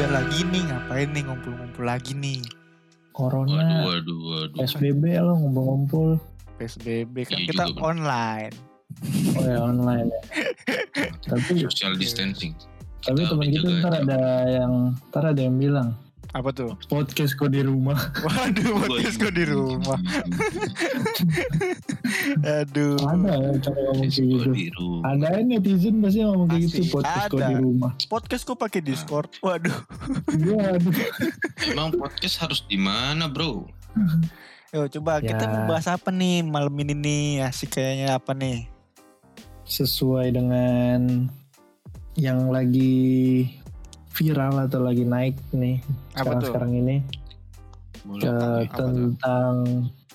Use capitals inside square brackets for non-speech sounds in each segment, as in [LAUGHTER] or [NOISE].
tiga lagi nih ngapain nih ngumpul-ngumpul lagi nih Corona, Waduh, waduh, waduh. PSBB lo ngumpul-ngumpul. PSBB kan Iya kita juga, online Oh ya online ya. [LAUGHS] tapi Social distancing. tapi teman kita ntar ada yang ntar ada yang bilang apa tuh podcast kok di rumah. [LAUGHS] waduh podcast gue di rumah [LAUGHS] aduh Ada ya cara ngomong kayak gitu. di rumah. Ada netizen pasti ngomong kayak gitu podcast kok di rumah. podcast gue pakai discord waduh Iya, aduh. Emang podcast harus di mana, Bro? [LAUGHS] Yo coba kita Ya. mau bahas apa nih malam ini nih asik kayaknya apa nih Sesuai dengan yang lagi viral atau lagi naik nih apa tuh sekarang-sekarang ini Boleh. ke tentang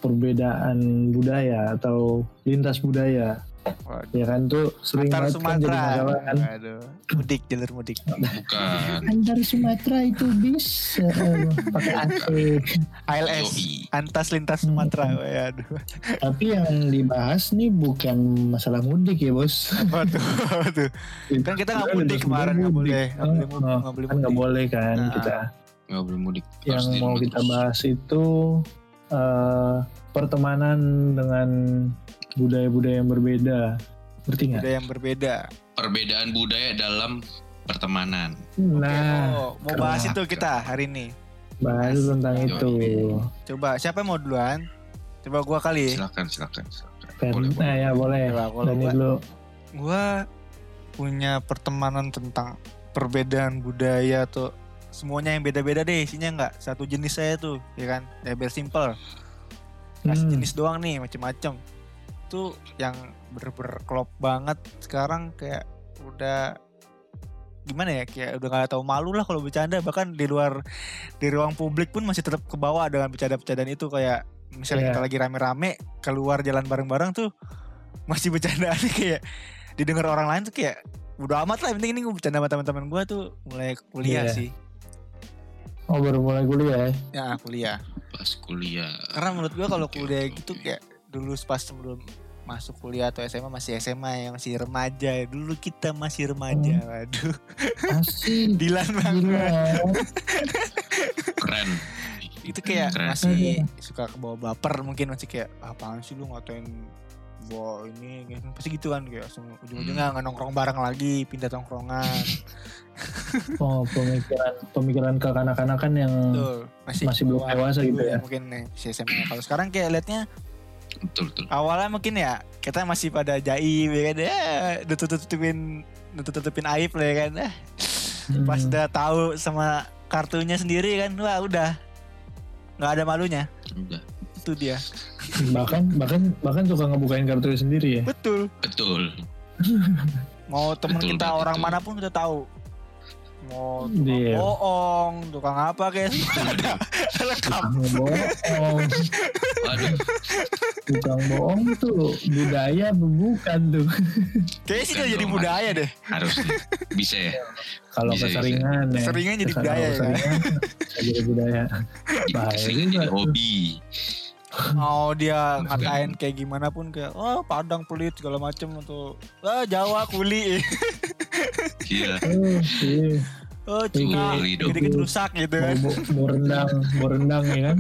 perbedaan budaya atau lintas budaya Waduh. ya kan tuh sering antar banget kan jadi Sumatera. masalah kan. Waduh. mudik jalur mudik. Bukan. antar Sumatera itu bisa. Eh, pakai AC ALS antas lintas Sumatera. Waduh. Tapi yang dibahas nih bukan masalah mudik ya bos. Apa tuh kan kita nggak mudik kemarin nggak boleh nggak boleh Oh, mudik nggak boleh kan boleh kan Nah. kita. Nggak boleh mudik. yang mau kita bahas itu eh, pertemanan dengan budaya-budaya yang berbeda ngerti nggak? ada yang berbeda Perbedaan budaya dalam pertemanan. Nah, oh, mau bahas keren. itu kita hari ini bahas tentang Yoi. itu. coba siapa yang mau duluan coba gua kali Silakan, silakan, silakan. Kan, Boleh, boleh. nah ya boleh. Coba, Dani gua- dulu. gua punya pertemanan tentang perbedaan budaya atau semuanya yang beda-beda deh isinya nggak satu jenis saya tuh ya kan ya biar simple nggak Hmm. sejenis doang nih macem-macem itu yang bener-bener klop banget sekarang kayak udah gimana ya kayak udah gak tahu malu lah kalau bercanda bahkan di luar di ruang publik pun masih tetap ke bawah dengan bercanda-bercandaan itu kayak misalnya Iya. kita lagi rame-rame keluar jalan bareng-bareng tuh masih bercandaan [LAUGHS] kayak didengar orang lain tuh kayak udah amat lah penting ini gue bercanda sama teman-teman gue tuh mulai kuliah Iya. sih Oh baru mulai kuliah ya? ya kuliah Pas kuliah. karena menurut gue kalau kuliah oke, gitu kayak dulu pas sebelum masuk kuliah atau SMA masih SMA ya masih remaja ya. dulu kita masih remaja Hmm. waduh Asik. [LAUGHS] Dilan banget Keren. itu kayak Keren. masih suka ke bawah baper mungkin masih kayak apaan sih lu ngatain gua ini pasti gitu kan kayak langsung ujung-ujungnya nggak nongkrong bareng lagi pindah tongkrongan [LAUGHS] Oh pemikiran pemikiran kekanak-kanakan yang Tuh, masih masih belum dewasa gitu ya? mungkin nih si SMA kalau sekarang kayak liatnya Betul, betul. awalnya mungkin ya kita masih pada jaim ya kan ya tutup tutupin tutup tutupin aib lah ya kan eh, pas Hmm. udah tahu sama kartunya sendiri kan wah udah nggak ada malunya Udah. Itu dia bahkan bahkan bahkan suka ngebukain kartunya sendiri ya? betul Betul. mau temen Betul kita banget orang mana pun kita tahu mau tukang Iya. bohong tukang apa kayak [LAUGHS] ada lengkap bohong, Waduh, tukang bohong tuh budaya bukan tuh. kayaknya sih udah jadi budaya deh harus. Bisa ya. Kalau Bisa, keseringan ya. Keseringan jadi Kalau budaya ya. keseringan bisa jadi budaya. Keseringan juga jadi tuh. hobi. Mau dia ngatain kayak gimana pun kayak oh Padang pelit segala macem atau ah Jawa kuli [LAUGHS] Iya. Oh, iya. oh Cina dikit rusak gitu Mau, kan mau, mau rendang, mau rendang ya kan?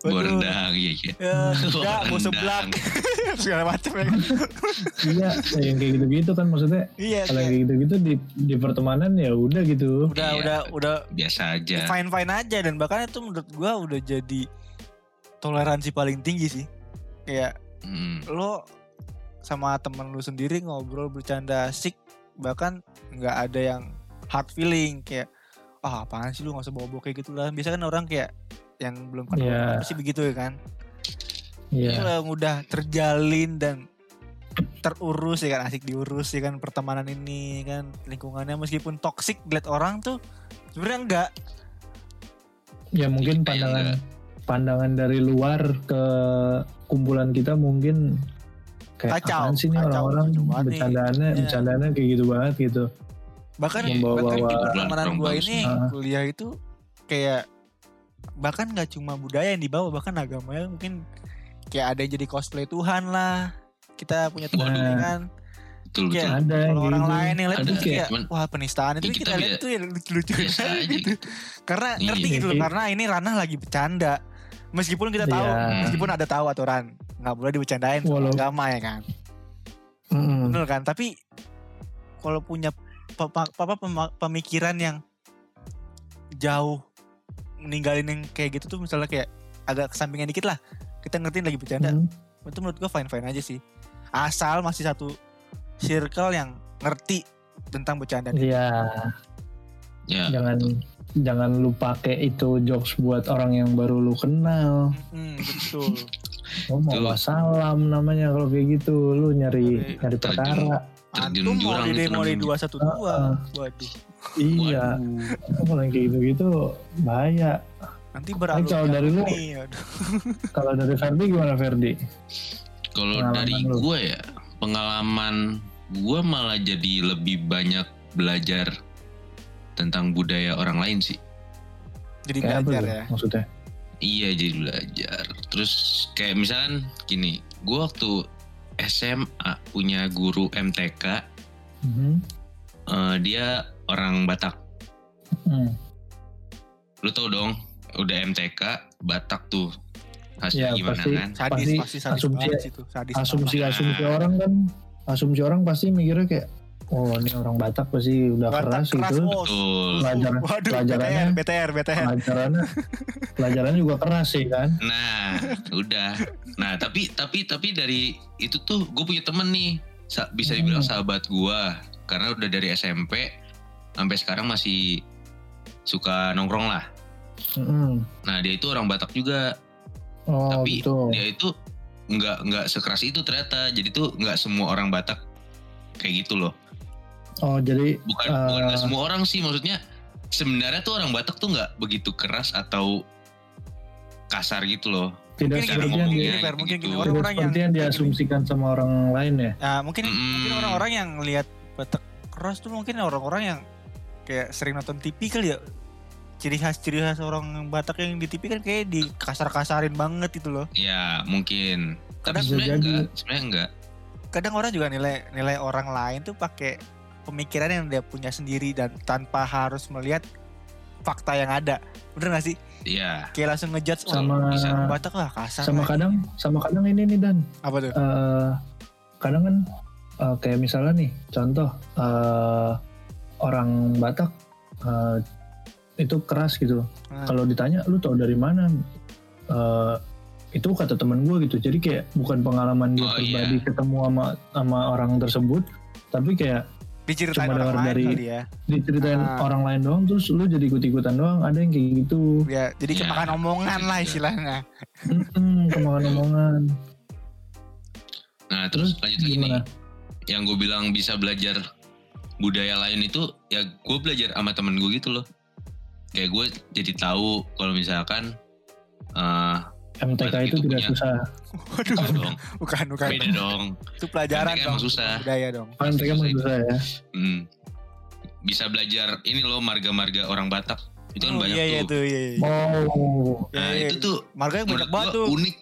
Waduh. Borendang, iya, iya. ya enggak mau Rendang. seblak [LAUGHS] segala macem ya kan Iya, yang kayak gitu-gitu kan maksudnya. iya Kalau yang kayak gitu-gitu di, di pertemanan ya udah gitu. udah Iya. udah udah Biasa aja. fine fine aja dan bahkan itu menurut gua udah jadi toleransi paling tinggi sih. Kayak Hmm. lo sama temen lu sendiri ngobrol bercanda asik bahkan nggak ada yang hard feeling kayak ah apaan sih lu nggak usah bawa-bawa kayak gitu lah. Biasa kan orang kayak yang belum kenal apa sih begitu ya kan? Itu Iya. yang udah terjalin dan terurus ya kan? Asik diurus ya kan? Pertemanan ini kan? Lingkungannya meskipun toksik dilihat orang tuh sebenarnya enggak Ya mungkin pandangan. Pandangan dari luar ke kumpulan kita mungkin kayak Kacau, apaan sih nih kacau, orang-orang bercandaannya Iya. bercandaannya kayak gitu banget gitu. bahkan Iya, Membawa- bahkan di bawa- pertemanan gua ini Ah. kuliah itu kayak bahkan nggak cuma budaya yang dibawa bahkan agamanya mungkin kayak ada yang jadi cosplay Tuhan lah kita punya teman Nah. ini kan betul betul. Kayak ada yang Kalau orang gitu. lain yang lihat Ada, tuh kayak cuman- wah penistaan itu Ya, kita, kita lihat tuh biasa aja [LAUGHS] aja gitu. Karena Iya. ngerti gitu loh, karena ini ranah lagi bercanda. Meskipun kita tahu, Iya. meskipun ada tahu aturan nggak boleh dibercandain sama Walau- agama ya kan. Mm-mm. Bener kan? Tapi kalau punya apa pemikiran yang jauh meninggalin yang kayak gitu tuh misalnya kayak agak kesampingan dikit lah. Kita ngertiin lagi bercanda. Hmm. Itu menurut gua fine-fine aja sih. Asal masih satu circle yang ngerti tentang bercanda. Iya, Ya, jangan jangan lu pakai itu jokes buat orang yang baru lu kenal. Hmm, betul. Oh, mau Tuh. wassalam namanya kalau kayak gitu, lu nyari Nyari- nyari perkara. terjun Antum mau jurang di demo di namanya. 212. Heeh. Waduh. Iya, kalau kayak gitu-gitu bahaya. Nanti Tapi beralur kalau dari lu-. [LAUGHS] Kalau dari Ferdi gimana Ferdi? Kalau dari lu. gue ya, pengalaman gue malah jadi lebih banyak belajar tentang budaya orang lain sih. Jadi Kayak belajar ya. maksudnya? Iya jadi belajar. Terus kayak misalkan gini, gue waktu SMA punya guru MTK, Mhm. eh, dia orang Batak. Hmm. Lu tau dong, udah MTK Batak tuh hasilnya Ya, gimana pasti. kan? Sadis Pasti pasti sadis asumsi- banget situ. Sadis Asumsi parah. asumsi orang kan, asumsi orang pasti mikirnya kayak, oh ini orang Batak pasti udah Batak keras, keras, gitu. Pelajaran Waduh, pelajarannya BTR, BTR, pelajarannya [LAUGHS] pelajarannya juga keras sih kan. Nah, udah. Nah, tapi tapi tapi dari itu tuh gue punya temen nih, sa- bisa dibilang Hmm. sahabat gue, karena udah dari SMP sampai sekarang masih suka nongkrong lah. Mm-mm. Nah, dia itu orang Batak juga, Oh tapi gitu. dia itu nggak nggak sekeras itu ternyata. Jadi tuh nggak semua orang Batak kayak gitu loh. Oh jadi Bukan Eh. bukan nggak semua orang sih, maksudnya sebenarnya tuh orang Batak tuh nggak begitu keras atau kasar gitu loh. tidak Mungkin gini, seperti yang ngomongnya di, gini, Fer, mungkin gitu. gini. tidak Orang-orang yang yang diasumsikan sama orang lain ya. Nah, mungkin Mm-mm. mungkin orang-orang yang lihat Batak keras tuh mungkin orang-orang yang kayak sering nonton TV kali ya. Ciri khas ciri khas orang Batak yang di TV kan kayak di kasar-kasarin banget itu loh. Ya mungkin. Tapi Kadang sebenarnya bisa jadi. enggak, sebenarnya enggak. Kadang orang juga nilai nilai orang lain tuh pakai pemikiran yang dia punya sendiri dan tanpa harus melihat fakta yang ada. Bener gak sih? Iya. Kayak langsung ngejudge oh, Sama bisa. Batak lah kasar. sama lah. kadang sama kadang ini nih dan apa tuh? eh kadang kan eh, kayak misalnya nih contoh eh orang Batak eh, itu keras gitu loh. Hmm. Kalau ditanya lu tau dari mana? Eh itu kata temen gue gitu. Jadi kayak bukan pengalaman gue Oh, pribadi iya. ketemu sama sama orang tersebut, tapi kayak Diceritain cuma orang dengar lain dari- kali ya. diceritain Ah. orang lain doang terus lu jadi ikut-ikutan doang. Ada yang kayak gitu. Ya, jadi Ya, kemakan omongan bisa lah istilahnya. Mm-mm, kemakan omongan. Nah terus, lanjut lagi gimana? nih. Yang gue bilang bisa belajar budaya lain itu ya gue belajar sama temen gue gitu loh. Kayak gue jadi tahu kalau misalkan eh MTK itu itu tidak punya- susah. Waduh, beda dong, bukan bukan. beda dong. Itu pelajaran MTK dong. susah. bukan Budaya dong. Oh, MTK Susah itu. susah ya. Hmm. Bisa belajar ini loh marga-marga orang Batak. Itu kan Oh, banyak iya, iya, tuh. iya, iya. Oh, Iya, Nah iya. itu tuh Marganya banyak menurut banget tuh. unik.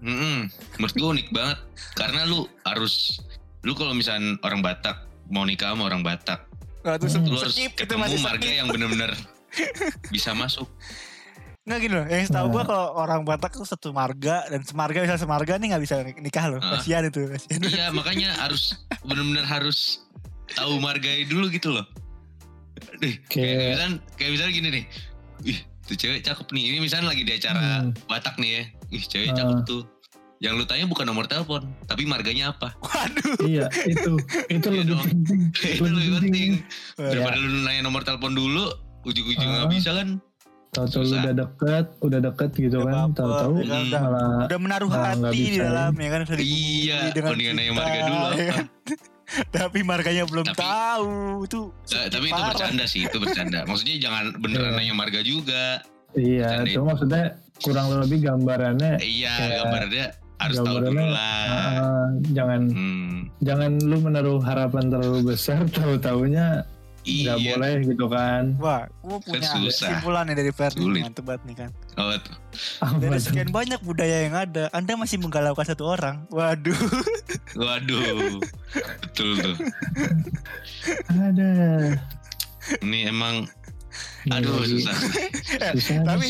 Mm-mm. Menurut gue unik banget karena lu harus lu kalau misalnya orang Batak mau nikah sama orang Batak, Nah, Hmm. lu harus skip, itu ketemu masih marga skip. yang bener-bener bisa masuk. [LAUGHS] Nggak gini loh, yang setahu Nah. gua kalau orang Batak tuh satu marga dan semarga bisa semarga nih nggak bisa nikah loh. Ah. Kasihan itu, kasihan. iya makanya harus bener-bener harus tahu margai dulu gitu loh. Nih, kayak, Kayak- misalnya, kayak misalnya gini nih, ih tuh cewek cakep nih. Ini misalnya lagi di acara Hmm. Batak nih ya, ih cewek Ah. cakep tuh. Yang lu tanya bukan nomor telepon, tapi marganya apa? Waduh. iya itu itu Iya lebih dong. penting. [LAUGHS] itu lebih penting. Ya. Daripada lu nanya nomor telepon dulu, ujung-ujung nggak Ah. bisa kan? Tahu-tahu udah deket, udah deket gitu Udah kan, tahu-tahu ya kan, udah- malah Udah menaruh nggak hati di dalam ya kan bisa Iya, mendingan nanya marga dulu ya kan? Tapi marganya belum Tapi- tahu itu. Eh, tapi itu bercanda sih, itu bercanda. Maksudnya jangan beneran Iya. nanya marga juga. iya, Bercandain. itu maksudnya kurang lebih gambarannya Iya, Kayak- gambarnya harus tahu gambarannya, dulu lah. uh, jangan Hmm, jangan lu menaruh harapan terlalu besar, [LAUGHS] tahu-taunya iya. boleh gitu kan. Wah, gua punya susah. kesimpulan nih dari Ferdi. Sulit. Mantep banget nih kan. Oh, tuh. Dari sekian banyak budaya yang ada, Anda masih menggalaukan satu orang. Waduh. [LAUGHS] Waduh. Betul tuh. Ada. Ini emang Ini aduh lagi susah. susah tapi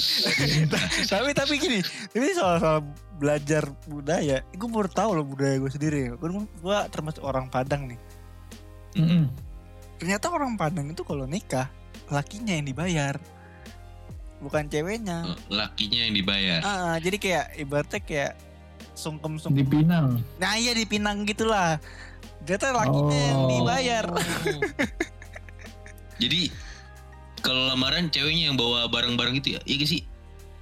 [LAUGHS] tapi tapi gini ini soal soal belajar budaya gue baru tahu loh budaya gue sendiri gue gue termasuk orang Padang nih Mm-mm. Ternyata orang Padang itu kalau nikah lakinya yang dibayar bukan ceweknya Lakinya yang dibayar. ah jadi kayak ibaratnya kayak sungkem sungkem Dipinang. nah iya dipinang gitulah ternyata lakinya yang Oh. dibayar [LAUGHS] Jadi kalau lamaran ceweknya yang bawa barang-barang gitu ya? Iya gak sih?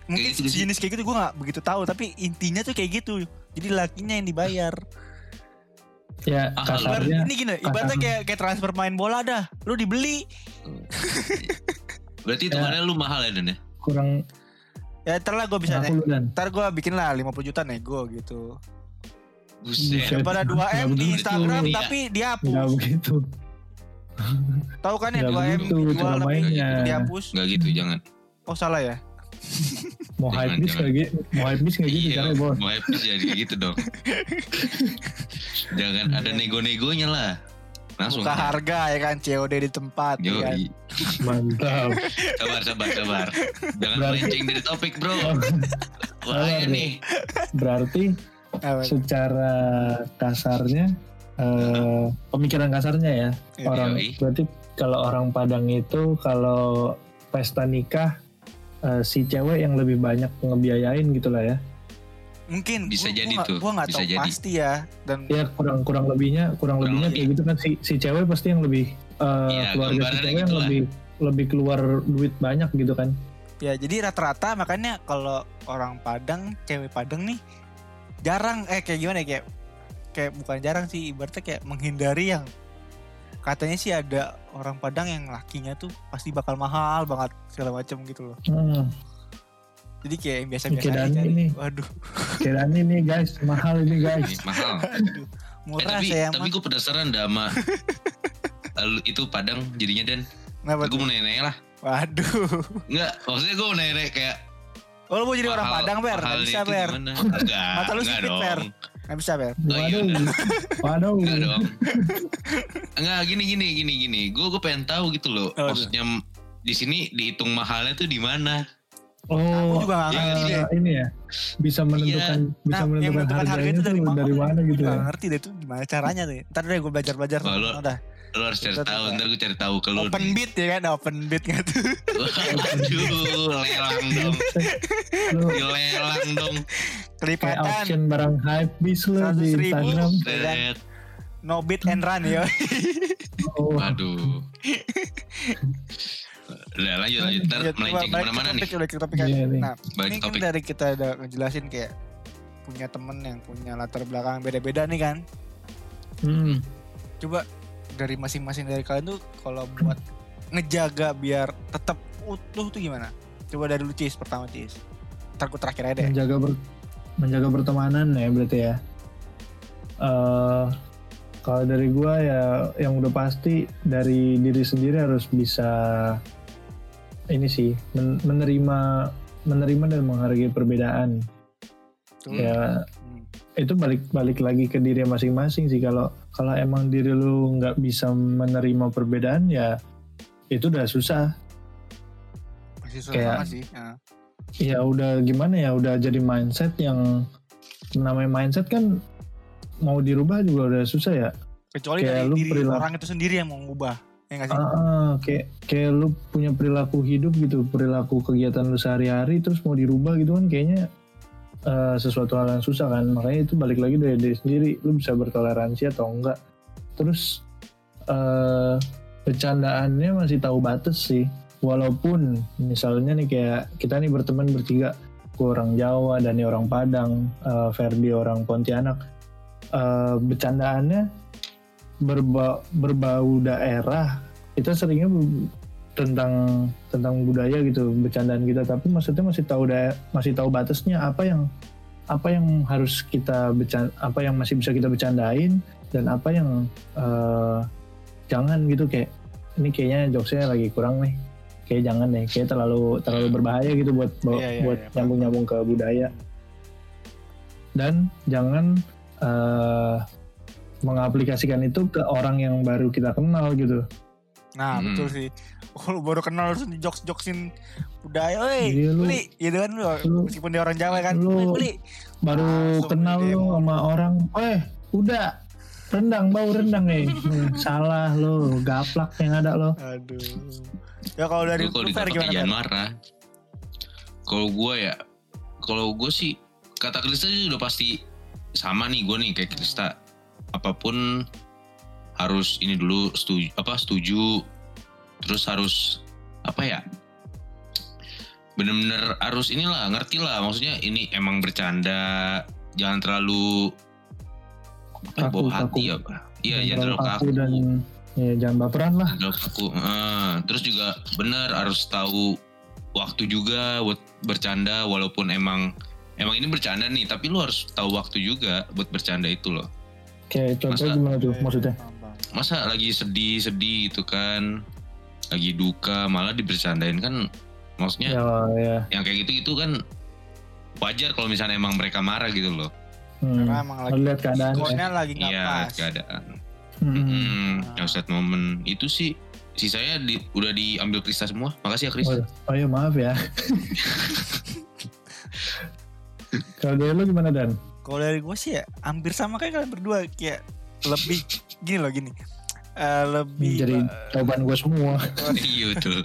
mungkin Kayak gitu sih. jenis kayak gitu gue nggak begitu tahu tapi intinya tuh kayak gitu jadi lakinya yang dibayar Ya kasarnya ini gini ibaratnya kayak kayak transfer main bola dah lu dibeli Berarti itu Ya. lu mahal ya Dan ya? kurang ya ntar lah gue bisa dan. ntar gue bikin lah 50 juta nego gitu Buset. Daripada 2 m Nggak di begitu. Instagram Iya. tapi dihapus begitu. tahu kan ya Nggak 2 m begitu dijual tapi mainnya. dihapus Gak gitu, jangan. oh salah ya [LAUGHS] Mau hype bis kayak gitu. Mau hype bis kayak gitu Iya, caranya bos. mau happy jadi gitu dong. jangan ada nego-negonya lah. Langsung. buka harga ya kan COD di tempat ya kan? Yoi. Mantap. [LAUGHS] Sabar, sabar, sabar. Jangan Berarti- melenceng dari topik bro. Sabar Bahaya nih. nih. Berarti secara kasarnya eh, pemikiran kasarnya ya Iya, orang yoi. berarti kalau orang Padang itu kalau pesta nikah eh, si cewek yang lebih banyak ngebiayain gitu lah ya mungkin Bisa gua, jadi gua tuh, gua nggak bisa tahu jadi. pasti ya dan ya kurang kurang lebihnya kurang, Kurang lebihnya lebih. kayak gitu kan si si cewek pasti yang lebih eh, Iya, keluarga si cewek yang gitu lah. lebih lebih keluar duit banyak gitu kan ya jadi rata-rata makanya kalau orang Padang cewek Padang nih jarang eh kayak gimana ya kayak kayak bukan jarang sih ibaratnya kayak menghindari yang katanya sih ada orang Padang yang lakinya tuh pasti bakal mahal banget segala macam gitu loh hmm. jadi kayak yang biasa-biasa aja cari. nih. waduh kira ini guys mahal ini guys mahal. aduh, Eh, murah tapi saya tapi gue penasaran dah sama [LAUGHS] itu Padang jadinya dan Kenapa gue mau nanya lah waduh Enggak, maksudnya gue mau nanya kayak oh lu mau jadi orang mahal- Padang ber nggak mahalnya bisa ber? Enggak, [LAUGHS] Mata lu enggak sipit, dong. Ber. Nggak bisa ber Oh, iya. Waduh. Enggak dong. Enggak, gini gini gini gini. Gue gue pengen tahu gitu loh. Oh, Maksudnya di sini dihitung mahalnya tuh di mana? oh aku juga nggak Iya, ngerti deh. Eh, ini ya bisa menentukan bisa Nah, menentukan menentukan harga harganya itu tuh dari mana? dari mana gitu Gue ya? ngerti deh itu gimana caranya tuh ntar deh gue belajar-belajar. Oh, lu- udah Lo harus cari tahu, ntar gue cari tahu ke lo. open nih. bid ya kan open bid nggak tuh Waduh, lelang dong. lu Lelang dong. kayak kelipatan auction barang hype bis lu 100.000. di Instagram Set. no bid and run ya oh, Waduh. Udah lanjut lanjut. Ntar melenceng ke mana-mana ke nih. topik, balik ke topik aja. nih. nah Balik ini kan topik. dari kita udah ngejelasin kayak punya temen yang punya latar belakang beda-beda nih kan hmm. coba dari masing-masing dari kalian tuh kalau buat ngejaga biar tetap utuh tuh gimana? Coba dari lu Cis pertama Cis. Gue terakhir aja deh. Menjaga ber, menjaga pertemanan ya berarti ya. Eh kalau dari gua ya yang udah pasti dari diri sendiri harus bisa ini sih men- menerima menerima dan menghargai perbedaan. Ya Hmm. itu balik balik lagi ke diri masing-masing sih kalau kalau emang diri lu nggak bisa menerima perbedaan ya itu udah susah. Masih susah Kayak- sih Nah, ya udah gimana ya udah jadi mindset yang namanya mindset kan mau dirubah juga udah susah ya. Kecuali Kayak dari lu diri perilaku- orang itu sendiri yang mau ngubah ya nggak sih? Ah, ah, kayak kayak lu punya perilaku hidup gitu perilaku kegiatan lu sehari-hari terus mau dirubah gitu kan kayaknya eh, sesuatu hal yang susah kan. Makanya itu balik lagi dari diri sendiri. Lu bisa bertoleransi atau enggak. Terus eh bercandaannya masih tahu batas sih. Walaupun misalnya nih kayak kita nih berteman bertiga. Gue orang Jawa dan orang Padang eh, Ferdi orang Pontianak. Eh, bercandaannya berba- berbau daerah kita seringnya tentang tentang budaya gitu bercandaan kita tapi maksudnya masih tahu daer- masih tahu batasnya apa yang apa yang harus kita becan apa yang masih bisa kita bercandain dan apa yang eh, jangan gitu kayak ini kayaknya jokesnya lagi kurang nih kayak jangan deh kayak terlalu terlalu berbahaya gitu buat Iya, iya, buat iya, paham. nyambung nyambung ke budaya dan jangan eh, mengaplikasikan itu ke orang yang baru kita kenal gitu. Nah Hmm. betul sih. Oh, lu baru kenal harus jokes joksin budaya, woi, Iya, lu- beli, gitu kan lu, meskipun dia orang Jawa kan, lu- beli. Baru Langsung kenal lu sama orang, eh udah rendang bau rendang nih. [LAUGHS] Hmm, Salah lu, gaplak yang ada lo. Aduh. Ya kalau dari Lu kalau lu ditangkap gimana? jangan Fer? marah. Kalau gue ya, kalau gue sih kata Krista sih udah pasti sama nih gue nih kayak Krista. Apa pun harus ini dulu setuju apa setuju terus harus apa ya bener-bener harus inilah ngerti lah maksudnya ini emang bercanda jangan terlalu apa ya, Kaku, bawa hati kaku. ya Pak. iya Jangan jangan terlalu kaku dan ya jangan baperan lah. Jangan kaku Ah, terus juga benar harus tahu waktu juga buat bercanda walaupun emang emang ini bercanda nih tapi lu harus tahu waktu juga buat bercanda itu loh Kayak contohnya Masa- gimana tuh maksudnya? Masa lagi sedih-sedih gitu kan lagi duka malah dibercandain kan maksudnya Ya, ya. yang kayak gitu itu kan wajar kalau misalnya emang mereka marah gitu loh Hmm. Karena emang lagi Lihat keadaan. pokoknya lagi nggak iya pas. keadaan Hmm. Yang set momen itu sih sisanya di, udah diambil Krista semua makasih ya Kris Oh, oh ya maaf ya. [LAUGHS] Kalau dari lu gimana Dan? Kalau dari gue sih ya hampir sama kayak kalian berdua kayak lebih gini loh gini. Eh, lebih Jadi ba- jawaban gue semua. [LAUGHS] iya betul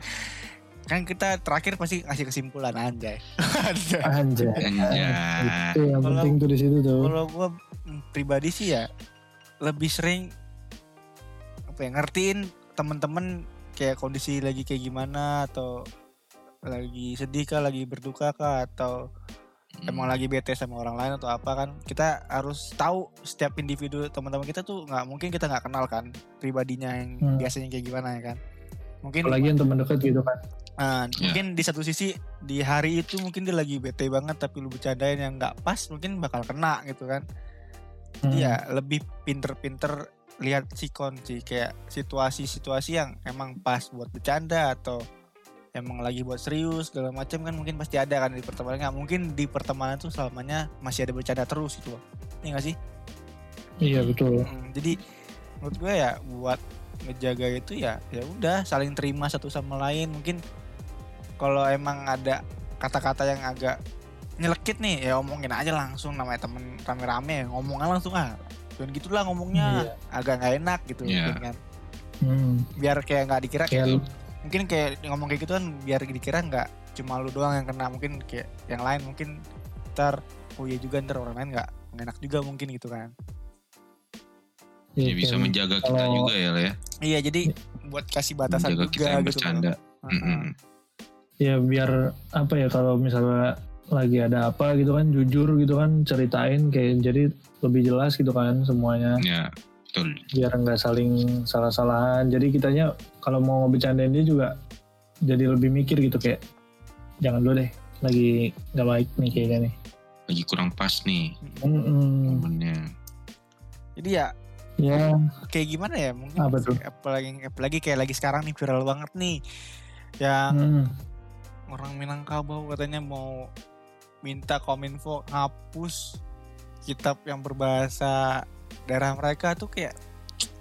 kan kita terakhir pasti kasih kesimpulan anjay. Anjay. [LAUGHS] Anjay. Anjay. Itu yang Kalau- penting tuh di situ tuh. Kalau gue pribadi sih ya lebih sering apa ya ngertiin temen-temen kayak kondisi lagi kayak gimana atau lagi sedih kah, lagi berduka kah atau Hmm. emang lagi bete sama orang lain atau apa kan kita harus tahu setiap individu teman-teman kita tuh nggak mungkin kita nggak kenal kan pribadinya yang Hmm. biasanya kayak gimana ya kan mungkin Apalagi yang teman dekat gitu kan. ah, Ya. mungkin di satu sisi di hari itu mungkin dia lagi bete banget tapi lu bercandain yang nggak pas mungkin bakal kena gitu kan Hmm. Iya lebih pinter-pinter lihat sikon sih kayak situasi-situasi yang emang pas buat bercanda atau emang lagi buat serius segala macam kan mungkin pasti ada kan di pertemanan nggak mungkin di pertemanan tuh selamanya masih ada bercanda terus gitu loh ini gak sih Iya betul. Mm, jadi menurut gue ya buat ngejaga itu ya ya udah saling terima satu sama lain mungkin kalau emang ada kata-kata yang agak nyelekit nih ya omongin aja langsung namanya temen rame-rame ngomongnya langsung ah dan gitulah ngomongnya Iya. agak nggak enak gitu Iya. mungkin kan Hmm. biar kayak nggak dikira Kayak mungkin kayak ngomong kayak gitu kan biar dikira nggak cuma lu doang yang kena mungkin kayak yang lain mungkin ntar oh iya juga ntar orang lain nggak enak juga mungkin gitu kan. Iya, ya bisa menjaga kita kalau- juga ya lah ya. Iya jadi buat kasih batasan menjaga juga kita yang gitu bercanda. Mm-mm. ya biar apa ya kalau misalnya lagi ada apa gitu kan jujur gitu kan ceritain kayak jadi lebih jelas gitu kan semuanya. Ya betul. Biar nggak saling salah-salahan. Jadi kitanya kalau mau ngebecandain dia juga jadi lebih mikir gitu kayak jangan dulu deh lagi nggak baik nih kayaknya nih lagi kurang pas nih Mm-mm. momennya jadi ya ya kayak gimana ya mungkin Apa tuh? apalagi apalagi kayak lagi sekarang nih viral banget nih yang mm, orang Minangkabau katanya mau minta kominfo hapus kitab yang berbahasa daerah mereka tuh kayak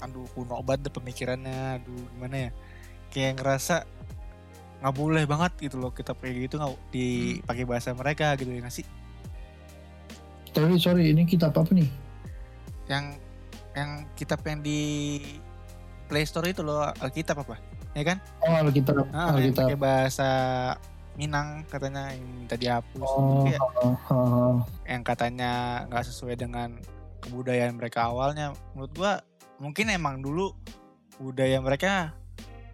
aduh kuno banget deh pemikirannya. Aduh gimana ya? Kayak ngerasa nggak boleh banget gitu loh kitab kayak gitu nggak dipakai bahasa mereka gitu ya nggak sih? Tapi sorry ini kitab apa nih? Yang yang kitab yang di Play Store itu loh Alkitab apa? Ya kan? Oh Alkitab. Ah, yang Alkitab. pakai bahasa Minang katanya yang minta dihapus oh, Kayak oh, oh, oh. yang katanya nggak sesuai dengan kebudayaan mereka awalnya. Menurut gua mungkin emang dulu budaya mereka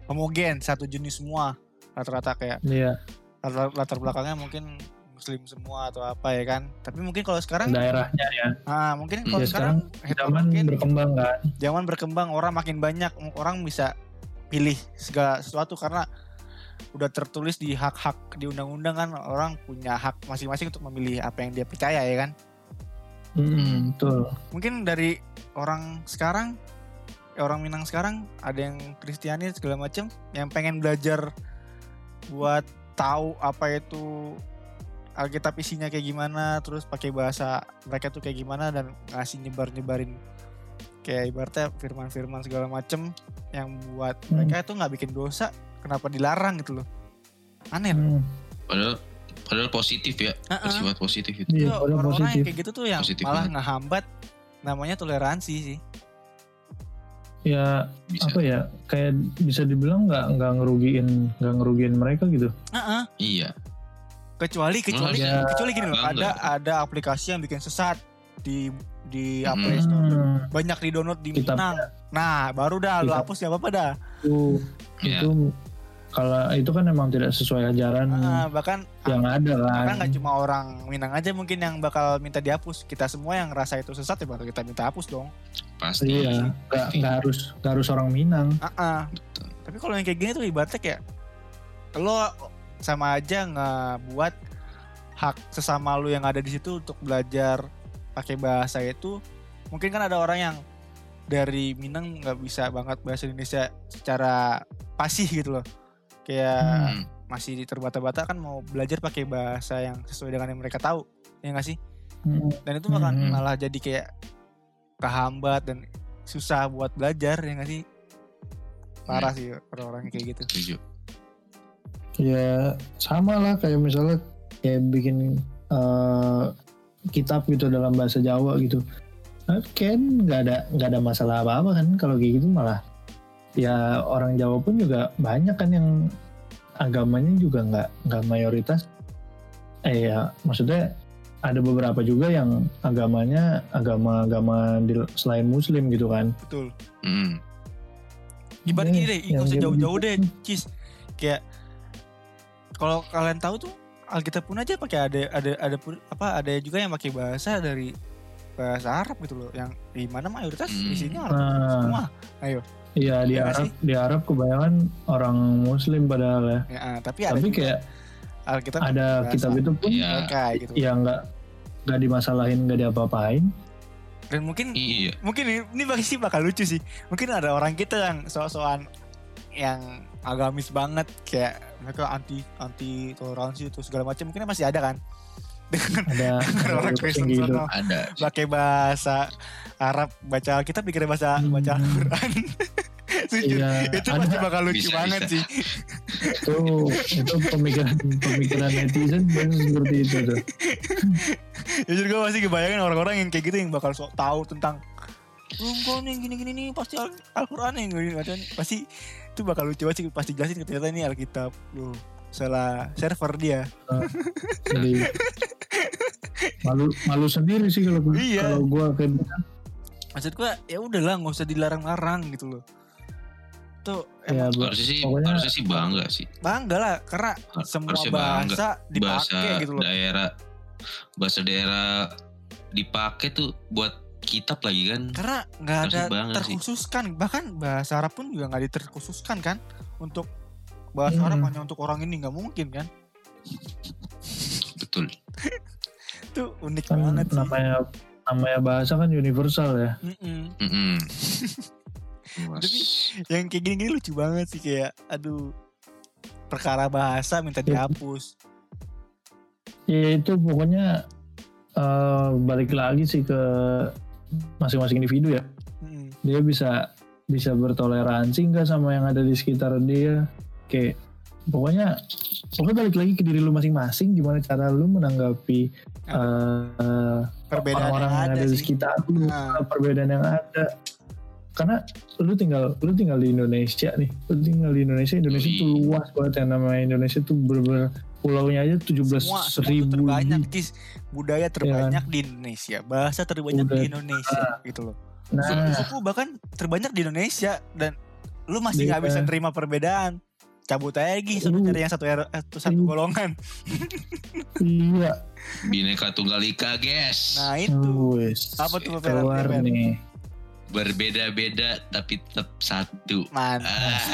homogen satu jenis semua rata-rata kayak iya. latar, latar belakangnya mungkin muslim semua atau apa ya kan? Tapi mungkin kalau sekarang daerahnya ya. Ah mungkin kalau Ya, sekarang, zaman heterogen, berkembang kan? Zaman berkembang orang makin banyak orang bisa pilih segala sesuatu karena udah tertulis di hak-hak di undang-undang kan? Orang punya hak masing-masing untuk memilih apa yang dia percaya ya kan? Hmm, betul. mungkin dari orang sekarang orang Minang sekarang ada yang Kristiani segala macam yang pengen belajar buat tahu apa itu Alkitab isinya kayak gimana terus pakai bahasa mereka tuh kayak gimana dan ngasih nyebar nyebarin kayak ibaratnya firman-firman segala macem yang buat Hmm. mereka itu nggak bikin dosa kenapa dilarang gitu loh aneh loh Hmm. Padahal padahal positif ya, bersifat positif itu. Iya, Itu padahal orang-orang yang positif. kayak gitu tuh yang Positif malah banget. ngehambat namanya toleransi sih Ya Bisa. apa ya kayak bisa dibilang nggak nggak ngerugiin nggak ngerugiin mereka gitu. Heeh. Iya. kecuali kecuali Ya, kecuali gini loh ada ada aplikasi yang bikin sesat di di Hmm. Play Store banyak di download di Minang nah baru dah Kitab- hapus ya apa apa dah itu Iya. Itu kalau itu kan emang tidak sesuai ajaran Ah, bahkan yang ada kan. bahkan nggak cuma orang Minang aja mungkin yang bakal minta dihapus kita semua yang ngerasa itu sesat ya baru kita minta hapus dong Pasti. Iya, nggak nggak harus nggak harus orang Minang. Ah, ah. Betul. tapi kalau yang kayak gini tuh ibaratnya kayak lo sama aja ngebuat hak sesama lu yang ada di situ untuk belajar pakai bahasa itu mungkin kan ada orang yang dari Minang nggak bisa banget bahasa Indonesia secara pasih gitu loh kayak Hmm. masih terbata-bata kan mau belajar pakai bahasa yang sesuai dengan yang mereka tahu ya nggak sih Hmm. dan itu bakal Hmm. malah jadi kayak kehambat dan susah buat belajar ya nggak sih parah sih orang-orang kayak gitu Setuju. Ya sama lah kayak misalnya kayak bikin eh, kitab gitu dalam bahasa Jawa gitu. Nah, kan nggak ada nggak ada masalah apa-apa kan kalau kayak gitu malah ya orang Jawa pun juga banyak kan yang agamanya juga nggak nggak mayoritas. Eh ya maksudnya ada beberapa juga yang agamanya agama-agama di- selain Muslim gitu kan. betul Hmm. ibarat Iya, gini deh nggak usah jauh-jauh deh cis kayak kalau kalian tahu tuh Alkitab pun aja pakai ada ada ada apa ada juga yang pakai bahasa dari bahasa Arab gitu loh yang di mana mayoritas Hmm. isinya orang Nah. semua Iya di Iya Arab sih? di Arab kebanyakan orang Muslim padahal ya. ya, tapi ada Tapi juga kayak Alkitab ada kitab itu pun Iya. mereka gitu ya nggak nggak dimasalahin nggak diapa-apain. dan mungkin Iya. mungkin ini, ini pasti bakal lucu sih mungkin ada orang kita yang so-soan yang agamis banget kayak mereka anti anti toleransi itu segala macam mungkin masih ada kan dengan Ada, [LAUGHS] ada orang yang Kristen gitu. sono Ada. pakai bahasa Arab baca kita pikir bahasa Hmm. baca Al-Quran [LAUGHS] Iya, itu ada. pasti bakal lucu Bisa, banget bisa. sih Itu itu pemikiran pemikiran netizen kan seperti itu tuh. [LAUGHS] Jujur gue masih kebayangin orang-orang yang kayak gitu yang bakal sok tahu tentang enggak nih gini-gini nih pasti Al- Al-Quran yang gini macam pasti itu bakal lucu banget sih pasti jelasin ternyata ini Alkitab loh salah server dia Jadi malu malu sendiri sih kalau gua- Iya. kalau gua kayak gitu. maksud gue ya udahlah nggak usah dilarang-larang gitu loh tuh ya Harusnya sih Pokoknya- harusnya sih bangga sih. bangga lah karena semua Harusnya bangga. bahasa Bahasa dipakai gitu loh daerah bahasa daerah dipakai tuh buat kitab lagi kan. karena nggak ada bangga sih. terkhususkan bahkan bahasa Arab pun juga nggak diterkhususkan kan untuk bahasa Hmm. Arab hanya untuk orang ini nggak mungkin kan Betul. [LAUGHS] itu unik kan banget sih namanya namanya bahasa kan universal ya. Luas. [LAUGHS] Tapi yang kayak gini-gini lucu banget sih kayak aduh perkara bahasa minta Ya. dihapus Ya itu pokoknya eh, balik lagi sih ke masing-masing individu ya. Mm-mm. Dia bisa bisa bertoleransi nggak sama yang ada di sekitar dia. Kayak pokoknya pokoknya balik lagi ke diri lu masing-masing gimana cara lu menanggapi eh, perbedaan orang-orang yang yang ada ada di sekitar lu, Nah. perbedaan yang ada. Karena lu tinggal lu tinggal di Indonesia nih, lu tinggal di Indonesia, Indonesia Yoi. tuh luas banget yang namanya Indonesia tuh bener-bener pulaunya aja 17 semua semua tuh ribu terbanyak kis budaya terbanyak di Indonesia bahasa terbanyak di Budaya. Indonesia gitu loh Nah, suku-suku bahkan terbanyak di Indonesia dan lu masih nggak Iya. bisa terima perbedaan cabut aja Gi, suruh Lu- cari yang satu R- eh, satu Lu- golongan. Iya. Bineka Tunggal Ika, guys. nah itu. Wes, Apa tuh, keluar nih. Berbeda-beda tapi tetap satu. man Ah,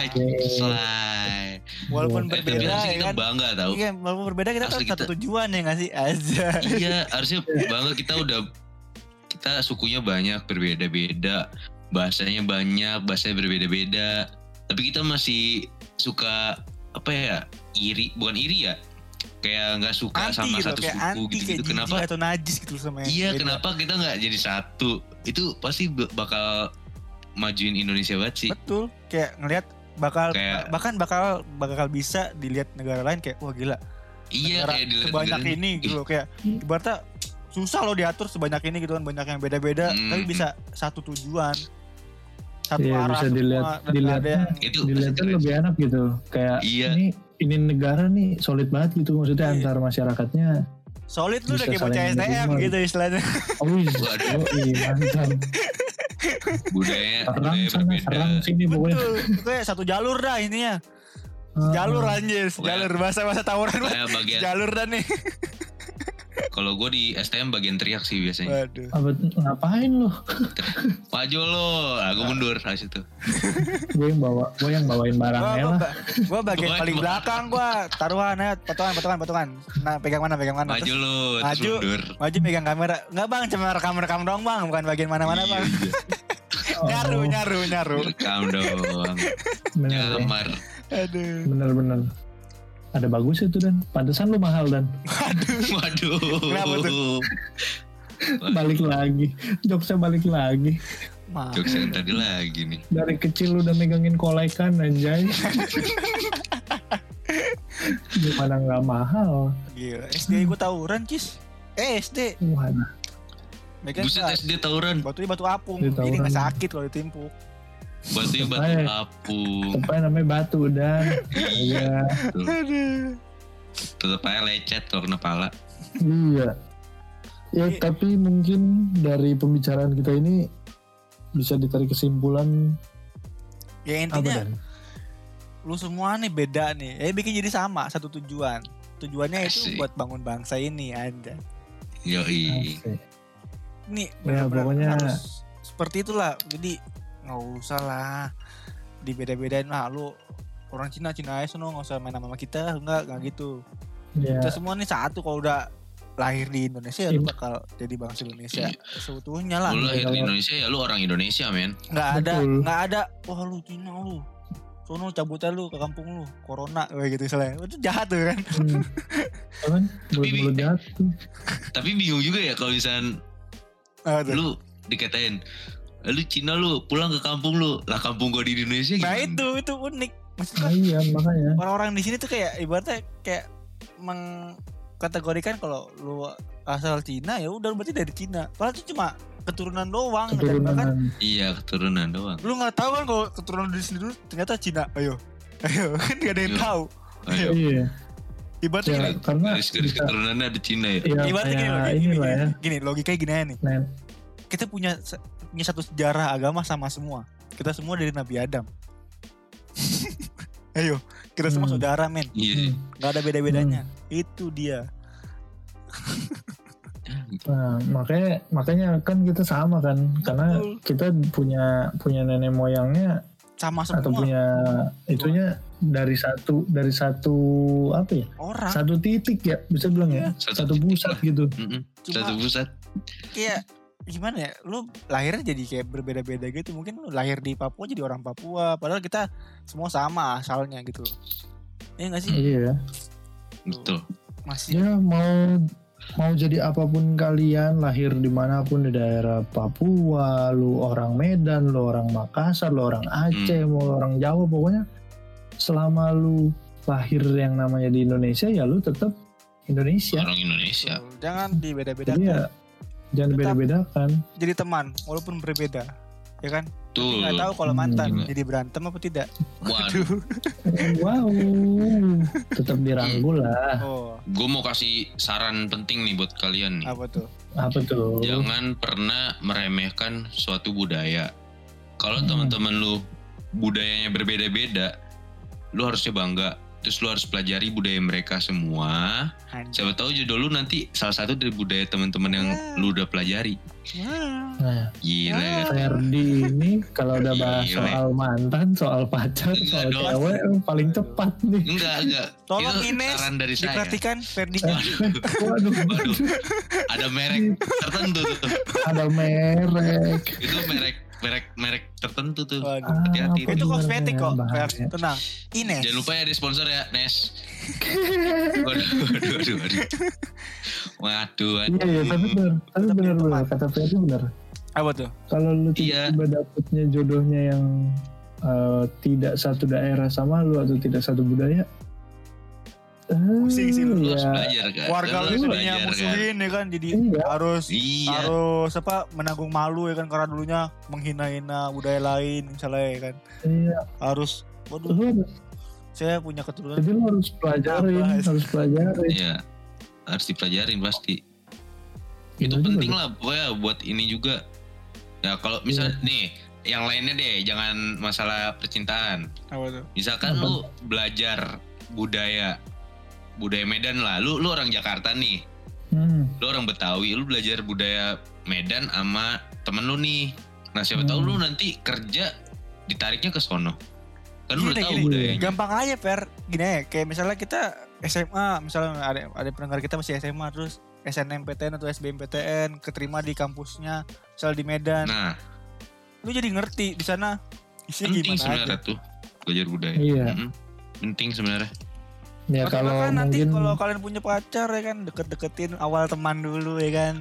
walaupun Eh, berbeda harusnya ya kita kan? bangga tau. iya walaupun berbeda kita tetap satu kita- tujuan ya nggak sih? Aja. Iya [LAUGHS] harusnya bangga. Kita udah kita sukunya banyak berbeda-beda. Bahasanya banyak bahasanya berbeda-beda. Tapi kita masih suka apa ya iri bukan iri ya kayak nggak suka anti sama gitu satu kayak suku anti gitu, kayak gitu. kenapa atau najis gitu sama iya beda. kenapa kita nggak jadi satu itu pasti bakal majuin Indonesia banget sih. Betul. Kayak ngelihat bakal Kayak- bahkan bakal bakal bisa dilihat negara lain kayak wah gila. Iya negara kayak dilihat sebanyak negara ini gitu loh kayak ibaratnya susah loh diatur sebanyak ini gitu kan banyak yang beda-beda Hmm. tapi bisa satu tujuan satu Iya, arah bisa semua dilihat- dan nggak ada dilihatnya Itu keren. lebih enak gitu. Kayak Iya. ini ini negara nih solid banget gitu maksudnya Iya. antar masyarakatnya solid lu udah kayak bocah STM gitu istilahnya. [LAUGHS] Oh iya. Waduh. oh, iya mantap. Budaya serang budaya sana berbeda. serang sini pokoknya. Kayak satu jalur dah ininya. Ah, jalur anjir. Pokoknya- jalur bahasa bahasa tawuran bagian jalur dah nih kalau gue di STM bagian teriak sih biasanya. waduh apa ngapain lo Maju lo, aku mundur habis itu. gue yang bawa gue yang bawain barangnya gua, lah gua bagian paling gua- belakang gua taruhan ya potongan potongan potongan nah pegang mana pegang mana Maju lo, Maju. mundur. maju pegang kamera nggak bang cuma rekam rekam doang bang bukan bagian mana mana Iya, bang iya. [LAUGHS] nyaru Oh, nyaru nyaru Rekam dong. ya. Nyamar. aduh bener bener ada bagus itu dan pantesan lu mahal dan Waduh. Kenapa tuh? balik lagi jokesnya balik lagi. Jokes yang tadi lagi nih. dari kecil udah megangin kolekan anjay gimana nggak mahal Gila, SD gue tawuran, Cis. Eh, SD. waduh Megang Buset. SD tawuran. Batunya batu apung. Jadi nggak sakit kalau ditimpuk. Batunya batu Eh. apung. Supaya namanya batu dan iya Aduh. Tetep aja lecet kalau kena pala. iya ya Iya. tapi mungkin dari pembicaraan kita ini bisa ditarik kesimpulan Ya apa intinya lu semua nih beda nih. Eh bikin jadi sama, satu tujuan. Tujuannya itu Asik. buat bangun bangsa ini aja. Yoi. Asik. Nih, Ya, pokoknya- harus seperti itulah. Jadi nggak usah lah. Dibeda-bedain lah lu orang Cina Cina aja sono nggak usah main sama kita enggak enggak gitu. Ya kita semua nih satu kalau udah lahir di Indonesia ya lu Iya. bakal jadi bangsa Indonesia. Iya. seutuhnya lah. Lu lahir di kalau- Indonesia ya lu orang Indonesia men. nggak ada nggak ada. Wah lu Cina lu. Sono cabut aja lu ke kampung lu. Corona kayak gitu misalnya itu jahat tuh kan. Hmm. kan [LAUGHS] Tapi- mulut jahat tuh. Tapi bingung juga ya kalau misalnya lu dikatain lu Cina lu pulang ke kampung lu. Lah kampung gua di Indonesia nah gimana? itu itu unik. Maksudnya Nah, iya makanya. orang-orang di sini tuh kayak ibaratnya kayak mengkategorikan kalau lu asal Cina ya udah berarti dari Cina. Padahal itu cuma keturunan doang dan bahkan keturunan. Iya keturunan doang. Lu nggak tahu kan kalau keturunan di sini dulu ternyata Cina. Ayo. Ayo [LAUGHS] kan gak ada yang tahu. Ayo. iya. Ibaratnya Ya, gini, karena garis-garis bisa- keturunannya ada Cina ya? Ya ibaratnya gini, gini, ini gini, lah ya. gini, gini, logikanya gini aja nih Nen. kita punya punya satu sejarah agama sama semua. Kita semua dari Nabi Adam. [LAUGHS] Ayo kita semua Hmm. saudara men. Iya. Sih nggak ada beda-bedanya. Itu dia. Nah, makanya makanya kan kita sama kan. Karena Betul. kita punya punya nenek moyangnya sama atau semua. punya itunya dari satu dari satu apa ya? Orang. Satu titik ya bisa bilang ya? Satu satu, titik. pusat lah. gitu. Mm-mm. Cuma- satu pusat. Kayak gimana ya lu lahirnya jadi kayak berbeda-beda gitu. Mungkin lu lahir di Papua jadi orang Papua padahal kita semua sama asalnya gitu loh. Iya gak sih? Iya. Betul. Masih. Ya mau mau jadi apa pun kalian lahir di mana pun di daerah Papua lu orang Medan lu orang Makassar lu orang Aceh mau lu orang Jawa pokoknya selama lu lahir yang namanya di Indonesia ya lu tetap Indonesia. Orang Indonesia. Jangan dibeda-bedakan. Jadi ya jangan beda-bedakan. jadi teman walaupun berbeda ya kan? Tuh nggak tahu kalau mantan Hmm. jadi berantem apa tidak. Waduh. [LAUGHS] Wow. Tetap dirangkul lah. Oh. Gue mau kasih saran penting nih buat kalian nih. Apa tuh? Apa tuh? Jangan pernah meremehkan suatu budaya. Kalau Hmm. teman-teman lu budayanya berbeda-beda, lu harusnya bangga. Terus lu harus pelajari budaya mereka semua. anjir Siapa tahu jodoh lu nanti salah satu dari budaya teman-teman yang Hmm. lu udah pelajari. Wah. nah Gila ya. Ferdi ini kalau udah bahas Gile. soal mantan soal pacar Enggak soal dong. cewek eh, paling tepat nih Enggak, enggak. Tolong Itu Ines saran dari saya. diperhatikan Ferdi waduh Waduh. Ada merek tertentu tuh. ada merek Itu merek merek merek tertentu tuh. Waduh. Hati-hati. itu kosmetik kok. Fer tenang Ines Jangan lupa ya ada sponsor ya, Nes. [LAUGHS] Waduh, waduh, waduh, waduh. Waduh, iya iya tapi benar tapi benar benar kata Ferdi benar Apa tuh? Kalau lu Iya. tiba-tiba dapetnya jodohnya yang eh, tidak satu daerah sama lu atau tidak satu budaya, Pusing sih lu, Lu harus ya, belajar kan. Keluarga Lu jadinya kan. musuhin ya kan jadi Iya. harus Iya. harus apa menanggung malu ya kan karena dulunya menghina-hina budaya lain misalnya ya kan iya, harus waduh harus, saya punya keturunan jadi lu harus pelajarin, Apa? harus pelajarin. Iya. Harus dipelajarin pasti. Itu Gimana penting lah pokoknya buat ini juga. Ya kalau misalnya nih yang lainnya deh jangan masalah percintaan. apa tuh Misalkan Apa? lu belajar budaya budaya Medan lah. Lu lu orang Jakarta nih. Hmm, Lu orang Betawi, lu belajar budaya Medan sama temen lu nih. Nah, siapa tahu Hmm. lu nanti kerja ditariknya ke sono. Kan lu Gini, udah tahu gini. budayanya. gampang aja per gini ya kayak misalnya kita SMA misalnya ada ada pendengar kita masih SMA terus SNMPTN atau SBMPTN keterima di kampusnya misal di Medan Nah, lu jadi ngerti di sana isinya penting gimana sebenarnya aja tuh belajar budaya. Iya. Mm-mm. Penting sebenarnya. Ya Oke, kalau bahkan nanti mungkin kalau kalian punya pacar ya kan deket-deketin awal teman dulu ya kan.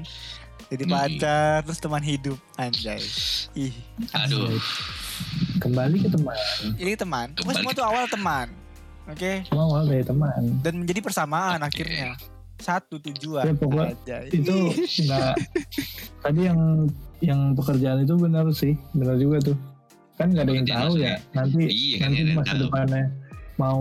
Jadi Hmm. pacar terus teman hidup anjay. Ih. Aduh, kembali ke teman, ini teman. Pokoknya Kembali semua tuh awal teman. oke? Semua awal dari teman. dan menjadi persamaan Oke. akhirnya. Satu tujuan Ya, pokok- Anjay. itu enggak [LAUGHS] tadi yang yang pekerjaan itu benar sih benar juga tuh. Kan nggak ada yang tahu ya nanti Iya, kan nanti yang masa depannya mau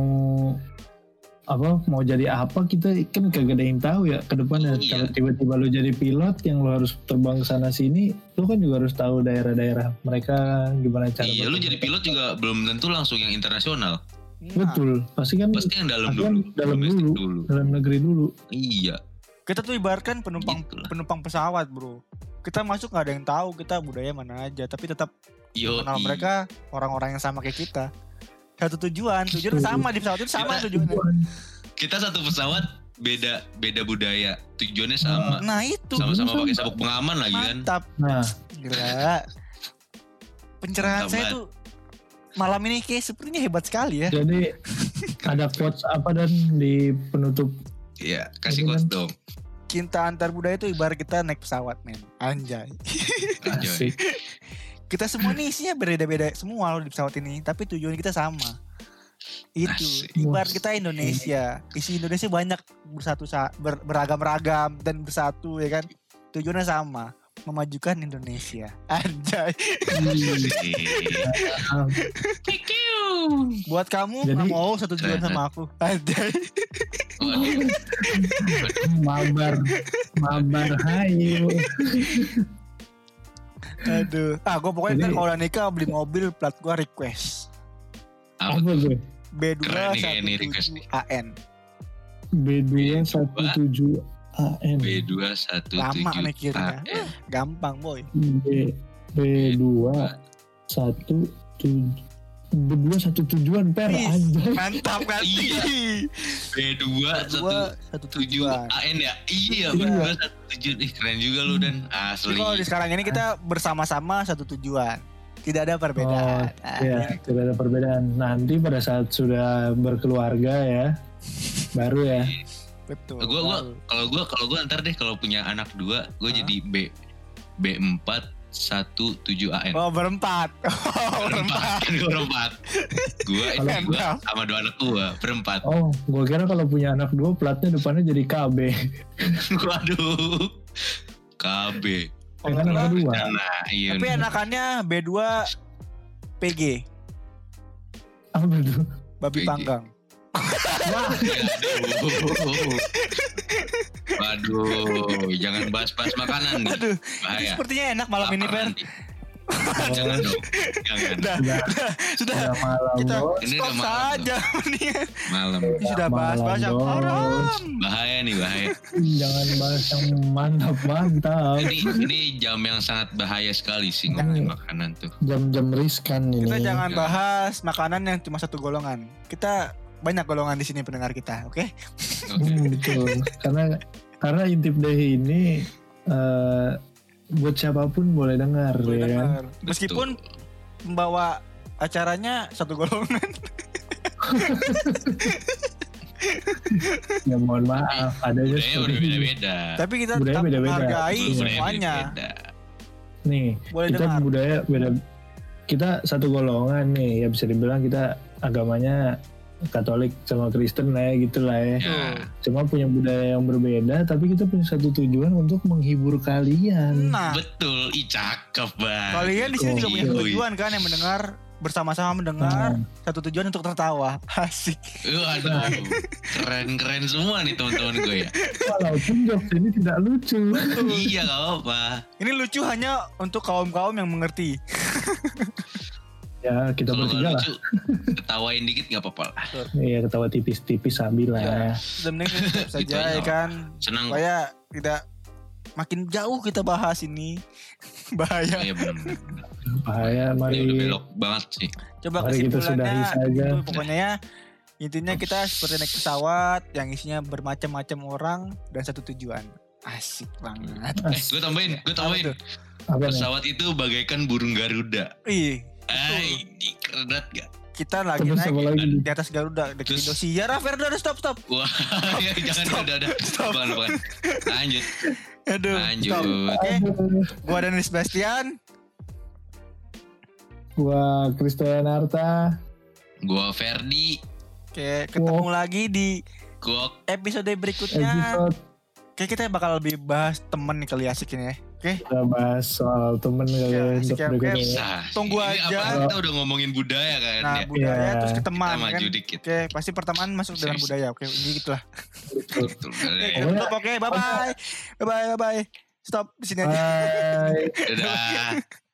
apa mau jadi apa kita kan kagak ada yang tahu ya ke depannya Iya. kalau tiba-tiba lu jadi pilot yang lu harus terbang ke sana sini lu kan juga harus tahu daerah-daerah mereka gimana cara iya lu jadi pilot juga belum tentu langsung yang internasional. Nah, betul pasti kan Pasti yang dalam Pasti dulu, kan dalam domestik dulu. dulu. dalam negeri dulu Iya, kita tuh ibaratkan penumpang gitu lah. penumpang pesawat bro kita masuk nggak ada yang tahu kita budaya mana aja tapi tetap Yo, kenal mereka orang-orang yang sama kayak kita satu tujuan. Tujuan sama di pesawat itu sama Kita- tujuannya. Kita satu pesawat beda beda budaya, tujuannya sama. nah itu. Sama-sama Sama. pakai sabuk pengaman lagi kan. mantap. Nah. Gila. Pencerahan Mantap saya tuh malam ini kayak sepertinya hebat sekali ya. Jadi ada quotes apa dan di penutup? Iya, kasih quotes kan- dong. cinta antar budaya itu ibarat kita naik pesawat men. Anjay. Anjay. Kita semua nih isinya beda-beda semua loh di pesawat ini. Tapi tujuan kita sama. Itu. Ibarat kita Indonesia. Isi Indonesia banyak bersatu sa- ber- beragam-ragam dan bersatu ya kan? Tujuannya sama. Memajukan Indonesia. [LAUGHS] Anjay. Ah, buat kamu Jadi- mau satu tujuan sama aku? Anjay. Mabar. Mabar hayu aduh. Ah gue pokoknya Jadi- ntar kalau udah nikah beli mobil plat gue request. Apa tuh? Keren nih kayak ini request nih. B217 AN B217 AN B217 lama mikirnya. AN. gampang boy. B B2 satu tujuh berdua satu tujuan per anjay mantap kan [LAUGHS] Iya. B2 dua satu tujuh tujuan AN ya iya Iya. berdua satu tujuh ih keren juga lu dan Tapi asli kalau di sekarang ini kita bersama-sama satu tujuan. Tidak ada perbedaan. Ah, ya tidak ada perbedaan nanti pada saat sudah berkeluarga ya baru ya Betul. Gua- gua- Lalu. kalau gua kalau gua ntar deh kalau punya anak dua gue jadi B B4 17 AN Oh berempat. [LAUGHS] Oh, berempat. berempat. Gue berempat. Gue istri gue gua- sama dua anak gue berempat. Oh gua kira kalau punya anak dua platnya depannya jadi KB [LAUGHS] waduh. KB ya kan anak dua nah iya Tapi anakannya B2 PG, apa tuh babi PG. Aduh. Waduh, jangan bahas-bahas makanan nih. Aduh, ini Bahaya. sepertinya enak malam ini, Per. Laparan jangan dong, jangan. Sudah, Udah, sudah. udah malam Kita Ini stop malam, saja mendingan. Malam. Ini sudah bahas-bahas yang haram. Bahaya nih, bahaya. jangan bahas yang mantap mantap Ini ini jam yang sangat bahaya sekali sih ngomongin makanan tuh. jam-jam riskan ini Kita jangan Ya. bahas makanan yang cuma satu golongan. Kita banyak golongan di sini pendengar kita, oke? Oke. Hmm, betul karena karena intip deh ini eh, buat siapa pun boleh dengar Boleh ya kan dengar. Meskipun membawa acaranya satu golongan. [LAUGHS] ya mohon maaf ada aja Budaya beda-beda. Tapi kita Budaya tetap beda-beda. menghargai Budaya semuanya. beda-beda. nih Boleh kita dengar. budaya beda kita satu golongan nih ya bisa dibilang kita agamanya Katolik sama Kristen lah ya gitu lah ya Ya. cuma punya budaya yang berbeda tapi kita punya satu tujuan untuk menghibur kalian Nah, Betul, ih cakep banget. kalian di sini juga punya tujuan kan yang mendengar bersama-sama mendengar satu tujuan untuk tertawa. [LAUGHS] Asik. Waduh, keren-keren semua nih teman-teman gue ya. walaupun jokes ini tidak lucu iya gak apa-apa. Ini lucu hanya untuk kaum-kaum yang mengerti. [LAUGHS] ya kita Kalau bertiga nggak lah ketawain dikit gak apa-apa lah. iya ketawa tipis-tipis sabi lah Ya. ya. Mending saja Gitu ya kan. Senang. Supaya tidak makin jauh kita bahas ini. [LAUGHS] Bahaya. Iya bener bahaya Ini udah mari belok banget sih. Coba Mari kita sudahi kesimpulannya saja. itu pokoknya ya intinya kita seperti naik pesawat yang isinya bermacam-macam orang dan satu tujuan. Asik banget. Eh, gue tambahin, gue tambahin. Pesawat itu bagaikan burung Garuda. Ih, Ay, di keren banget gak? kita lagi terus naik lagi di atas Garuda dekat Terus- Indosiar. Ah, Ferdo, udah stop stop. Wah, [LAUGHS] ya, jangan Stop. udah udah. Stop. Bukan, bukan. Lanjut, Aduh. lanjut. Stop. Oke, Aduh. gua dan Sebastian. gua Christian Arta Gua Ferdi, Oke, ketemu lagi di gua episode berikutnya. episode Kayak kita bakal lebih bahas temen nih kali asik ini ya. Oke, kita bahas soal temen kali Ya, ya, untuk oke. bisa. Tunggu Ini aja. apa, kita udah ngomongin budaya kan nah ya. budaya Iya. terus ke Kita teman kan. maju dikit. Oke, pasti pertemanan masuk dengan Bisa, bisa. budaya. Oke, ini gitulah. Betul, Oke, kita. Oke, bye bye. Bye bye, bye bye. Stop di sini aja. Bye. [LAUGHS] Dadah.